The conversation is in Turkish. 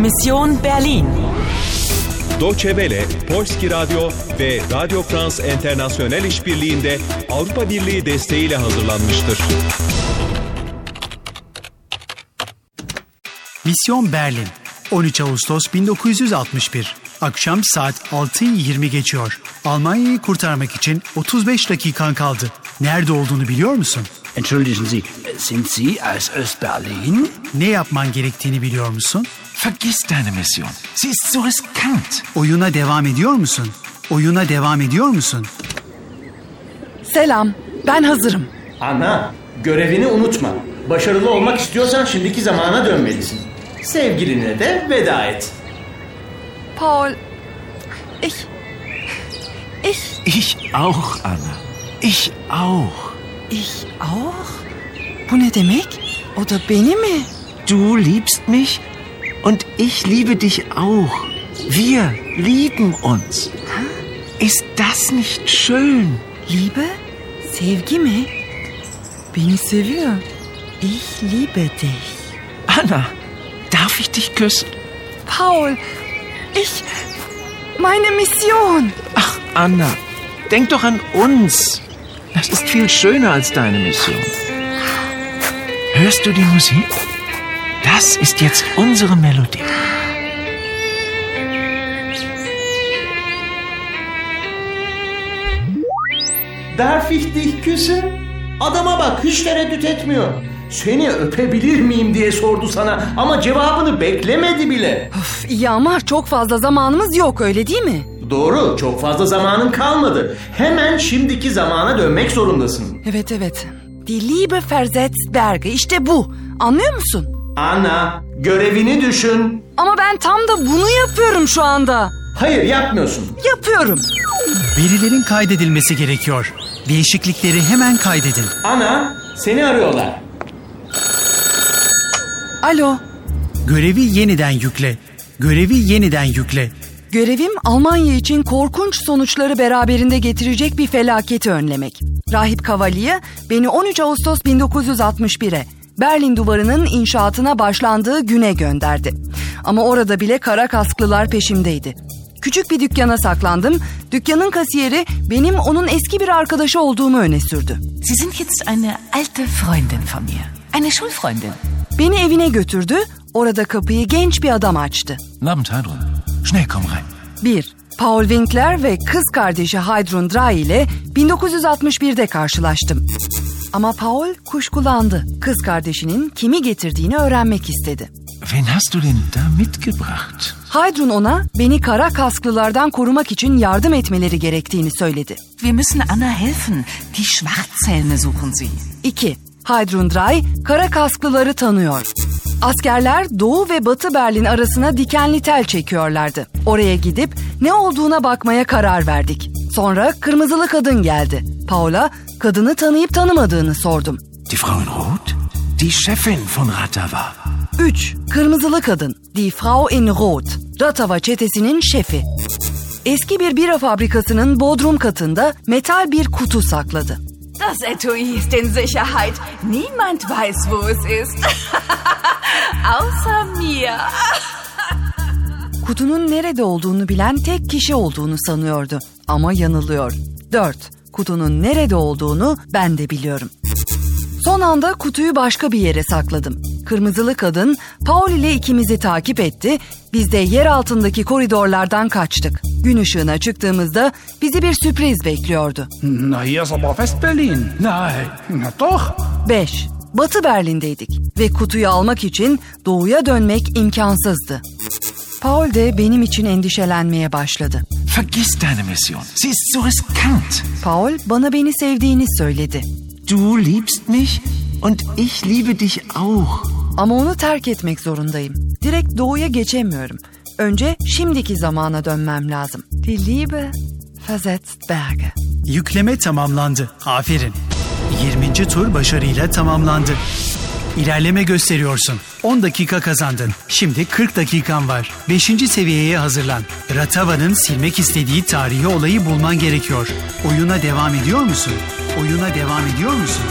Mission Berlin. Deutsche Welle, Polski Radyo ve Radio France International işbirliğinde Avrupa Birliği desteğiyle hazırlanmıştır. Misyon Berlin 13 Ağustos 1961 Akşam saat 6.20 geçiyor. Almanya'yı kurtarmak için 35 dakikan kaldı. Nerede olduğunu biliyor musun? Entschuldigen Sie, sind Sie aus Östberlin? Ne yapman gerektiğini biliyor musun? Vergiss deine Mission. Sie ist so riskant. Oyuna devam ediyor musun? Oyuna devam ediyor musun? Selam, ben hazırım. Ana, görevini unutma. Başarılı olmak istiyorsan şimdiki zamana dönmelisin. Sevgiline de veda et. Paul, ich, ich, Ich auch, Anna. Ich auch. Ich auch? Bu ne demek? O da beni mi? Du liebst mich und ich liebe dich auch. Wir lieben uns. Ist das nicht schön? Liebe? Sevgi mi? Beni seviyor. Ich liebe dich. Anna, darf ich dich küssen? Paul, ich, meine Mission. Ach, Anna, denk doch an uns. Das ist viel schöner als deine Mission. Hörst du die Musik? Das ist jetzt unsere Melodie. Darf ich dich küssen? Adama bak hiç tereddüt etmiyor. Seni öpebilir miyim diye sordu sana ama cevabını beklemedi bile. Üf, iyi ama çok fazla zamanımız yok öyle değil mi? Doğru, çok fazla zamanın kalmadı. Hemen şimdiki zamana dönmek zorundasın. Evet evet. Die Liebe versetzt Berge işte bu. Anlıyor musun? Ana, görevini düşün. Ama ben tam da bunu yapıyorum şu anda. Hayır, yapmıyorsun. Yapıyorum. Verilerin kaydedilmesi gerekiyor. Değişiklikleri hemen kaydedin. Ana, seni arıyorlar. Alo. Görevi yeniden yükle. Görevi yeniden yükle. Görevim Almanya için korkunç sonuçları beraberinde getirecek bir felaketi önlemek. Rahip Kavalye beni 13 Ağustos 1961'e Berlin Duvarı'nın inşaatına başlandığı güne gönderdi. Ama orada bile kara kasklılar peşimdeydi. Küçük bir dükkana saklandım. Dükkanın kasiyeri benim onun eski bir arkadaşı olduğumu öne sürdü. Sie sind jetzt eine alte Freundin von mir. Eine Schulfreundin. Beni evine götürdü. Orada kapıyı genç bir adam açtı. Guten Abend, Heidrun. Schnell, komm rein. 1. Paul Winkler ve kız kardeşi Heidrun Drey ile 1961'de karşılaştım. Ama Paul kuşkulandı. Kız kardeşinin kimi getirdiğini öğrenmek istedi. Wen hast du denn da mitgebracht? Heidrun ona beni kara kasklılardan korumak için yardım etmeleri gerektiğini söyledi. Wir müssen Anna helfen. Die Schwarzhelme suchen sie. 2. Heidrun Drey kara kasklıları tanıyor. Askerler Doğu ve Batı Berlin arasına dikenli tel çekiyorlardı. Oraya gidip ne olduğuna bakmaya karar verdik. Sonra kırmızılı kadın geldi. Paula kadını tanıyıp tanımadığını sordum. Die Frau in Rot? Die Chefin von Ratava. 3. Kırmızılı kadın. Die Frau in Rot. Ratava çetesinin şefi. Eski bir bira fabrikasının bodrum katında metal bir kutu sakladı. Das Etui ist in Sicherheit. Niemand weiß, wo es ist. Außer mir. Kutunun nerede olduğunu bilen tek kişi olduğunu sanıyordu. Ama yanılıyor. 4. Kutunun nerede olduğunu ben de biliyorum. Son anda kutuyu başka bir yere sakladım. Kırmızılı kadın Paul ile ikimizi takip etti. Biz de yer altındaki koridorlardan kaçtık. Gün ışığına çıktığımızda bizi bir sürpriz bekliyordu. Na, hier ist aber Westberlin. Nein, na doch. 5. Batı Berlin'deydik ve kutuyu almak için doğuya dönmek imkansızdı. Paul de benim için endişelenmeye başladı. Vergiss deine Mission. Sie ist so riskant. Paul bana beni sevdiğini söyledi. Du liebst mich und ich liebe dich auch. Ama onu terk etmek zorundayım. Direkt doğuya geçemiyorum. Önce şimdiki zamana dönmem lazım. Die Liebe versetzt Berge. Yükleme tamamlandı. Aferin. 20. tur başarıyla tamamlandı. İlerleme gösteriyorsun. 10 dakika kazandın. Şimdi 40 dakikan var. 5. seviyeye hazırlan. Ratava'nın silmek istediği tarihi olayı bulman gerekiyor. Oyuna devam ediyor musun? Oyuna devam ediyor musun?